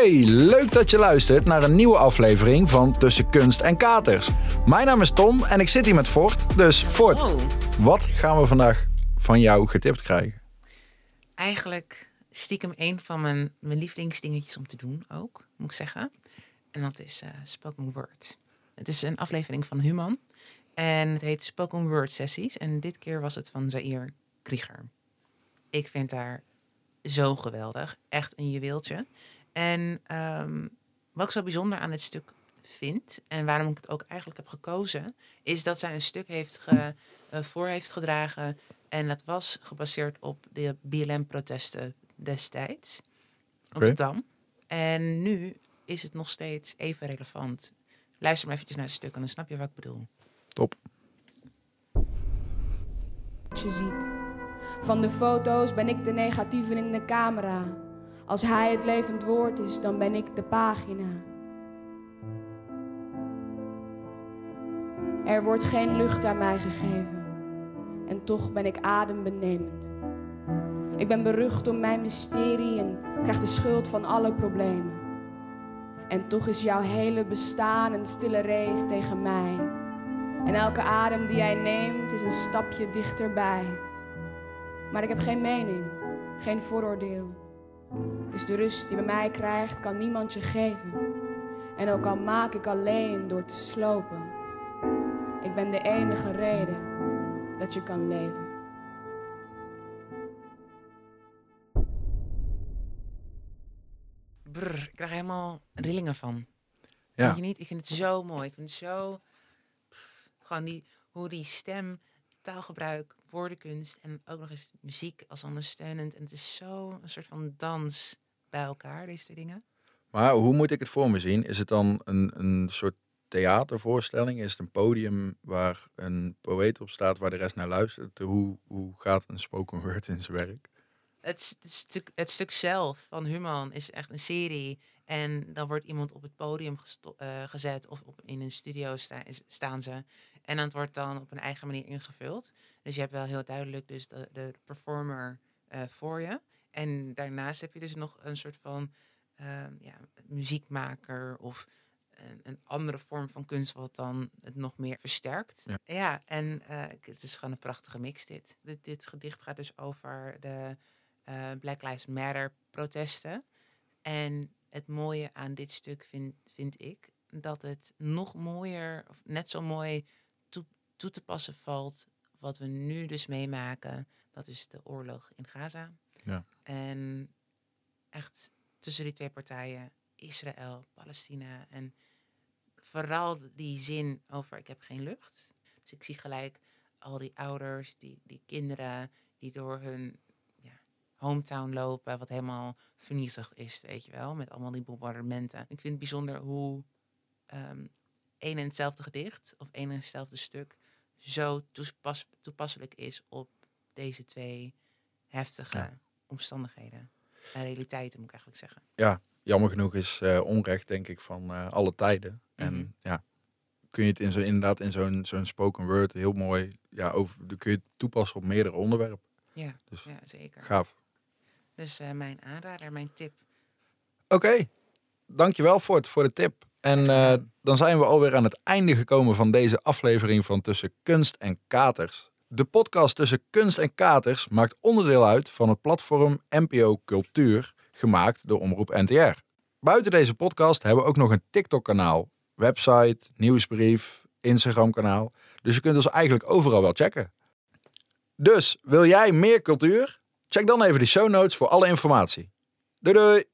Hey, leuk dat je luistert naar een nieuwe aflevering van Tussen Kunst en Katers. Mijn naam is Tom en ik zit hier met Fort. Dus Fort, Oh, wat gaan we vandaag van jou getipt krijgen? eigenlijk stiekem een van mijn, mijn lievelingsdingetjes om te doen ook, moet ik zeggen. En dat is eh, spoken word. Het is een aflevering van Human. En het heet Spoken Word Sessies. En dit keer was het van Zair Krieger. Ik vind haar zo geweldig. Echt een juweeltje. En ehm, wat ik zo bijzonder aan dit stuk vind... en waarom ik het ook eigenlijk heb gekozen... is dat zij een stuk heeft ge, eh, voor heeft gedragen... en dat was gebaseerd op de BLM-protesten destijds. Op Oké. de Dam. En nu is het nog steeds even relevant. Luister maar eventjes naar het stuk en dan snap je wat ik bedoel. Top. je ziet. Van de foto's ben ik de negatieve in de camera. Als hij het levend woord is, dan ben ik de pagina. Er wordt geen lucht aan mij gegeven. En toch ben ik adembenemend. Ik ben berucht om mijn mysterie en krijg de schuld van alle problemen. En toch is jouw hele bestaan een stille race tegen mij. En elke adem die jij neemt is een stapje dichterbij. Maar ik heb geen mening, geen vooroordeel. Dus de rust die bij mij krijgt, kan niemand je geven. En ook al maak ik alleen door te slopen. Ik ben de enige reden dat je kan leven. Brr, ik krijg helemaal rillingen van. Ja. Vind je niet? Ik vind het zo mooi. Ik vind het zo... pff, gewoon die, hoe die stem, taalgebruik, woordenkunst en ook nog eens muziek als ondersteunend. En het is zo een soort van dans bij elkaar, deze twee dingen. Maar hoe moet ik het voor me zien? Is het dan een, een soort theatervoorstelling? Is het een podium waar een poëet op staat waar de rest naar luistert? Hoe, hoe gaat een spoken word in zijn werk? Het, stuk, het stuk zelf van Human is echt een serie. En dan wordt iemand op het podium gesto- eh, gezet of op, in een studio sta- staan ze. En dat wordt dan op een eigen manier ingevuld. Dus je hebt wel heel duidelijk dus de, de performer eh, voor je. En daarnaast heb je dus nog een soort van ehm, ja, muziekmaker of een, een andere vorm van kunst wat dan het nog meer versterkt. Ja. Ja, en ik- het is gewoon een prachtige mix dit. Dit, dit gedicht gaat dus over de eh, Black Lives Matter protesten. En het mooie aan dit stuk vind, vind ik dat het nog mooier, of net zo mooi toe, te passen valt wat we nu dus meemaken. Dat is de oorlog in Gaza. Ja. En echt tussen die twee partijen, Israël, Palestina. En vooral die zin over ik heb geen lucht. Dus ik zie gelijk al die ouders, die, die kinderen die door hun ja, hometown lopen, wat helemaal vernietigd is, weet je wel, met allemaal die bombardementen. Ik vind het bijzonder hoe ehm één en hetzelfde gedicht of één en hetzelfde stuk zo toepas, toepasselijk is op deze twee heftige Ja. omstandigheden. En realiteiten, moet ik eigenlijk zeggen. Ja, jammer genoeg is eh, onrecht denk ik van eh, alle tijden. En Mhm. ja, kun je het in zo, inderdaad in zo'n zo'n spoken word heel mooi, ja, over, kun je het toepassen op meerdere onderwerpen. Ja, Dus ja zeker. gaaf. Dus eh, mijn aanrader, mijn tip. Oké, dankjewel Fort voor de tip. En eh, dan zijn we alweer aan het einde gekomen van deze aflevering van Tussen Kunst en Katers. De podcast Tussen Kunst en Katers maakt onderdeel uit van het platform NPO Cultuur, gemaakt door Omroep NTR. Buiten deze podcast hebben we ook nog een TikTok-kanaal, website, nieuwsbrief, Instagram-kanaal. Dus je kunt ons eigenlijk overal wel checken. Dus wil jij meer cultuur? Check dan even de show notes voor alle informatie. Doei doei!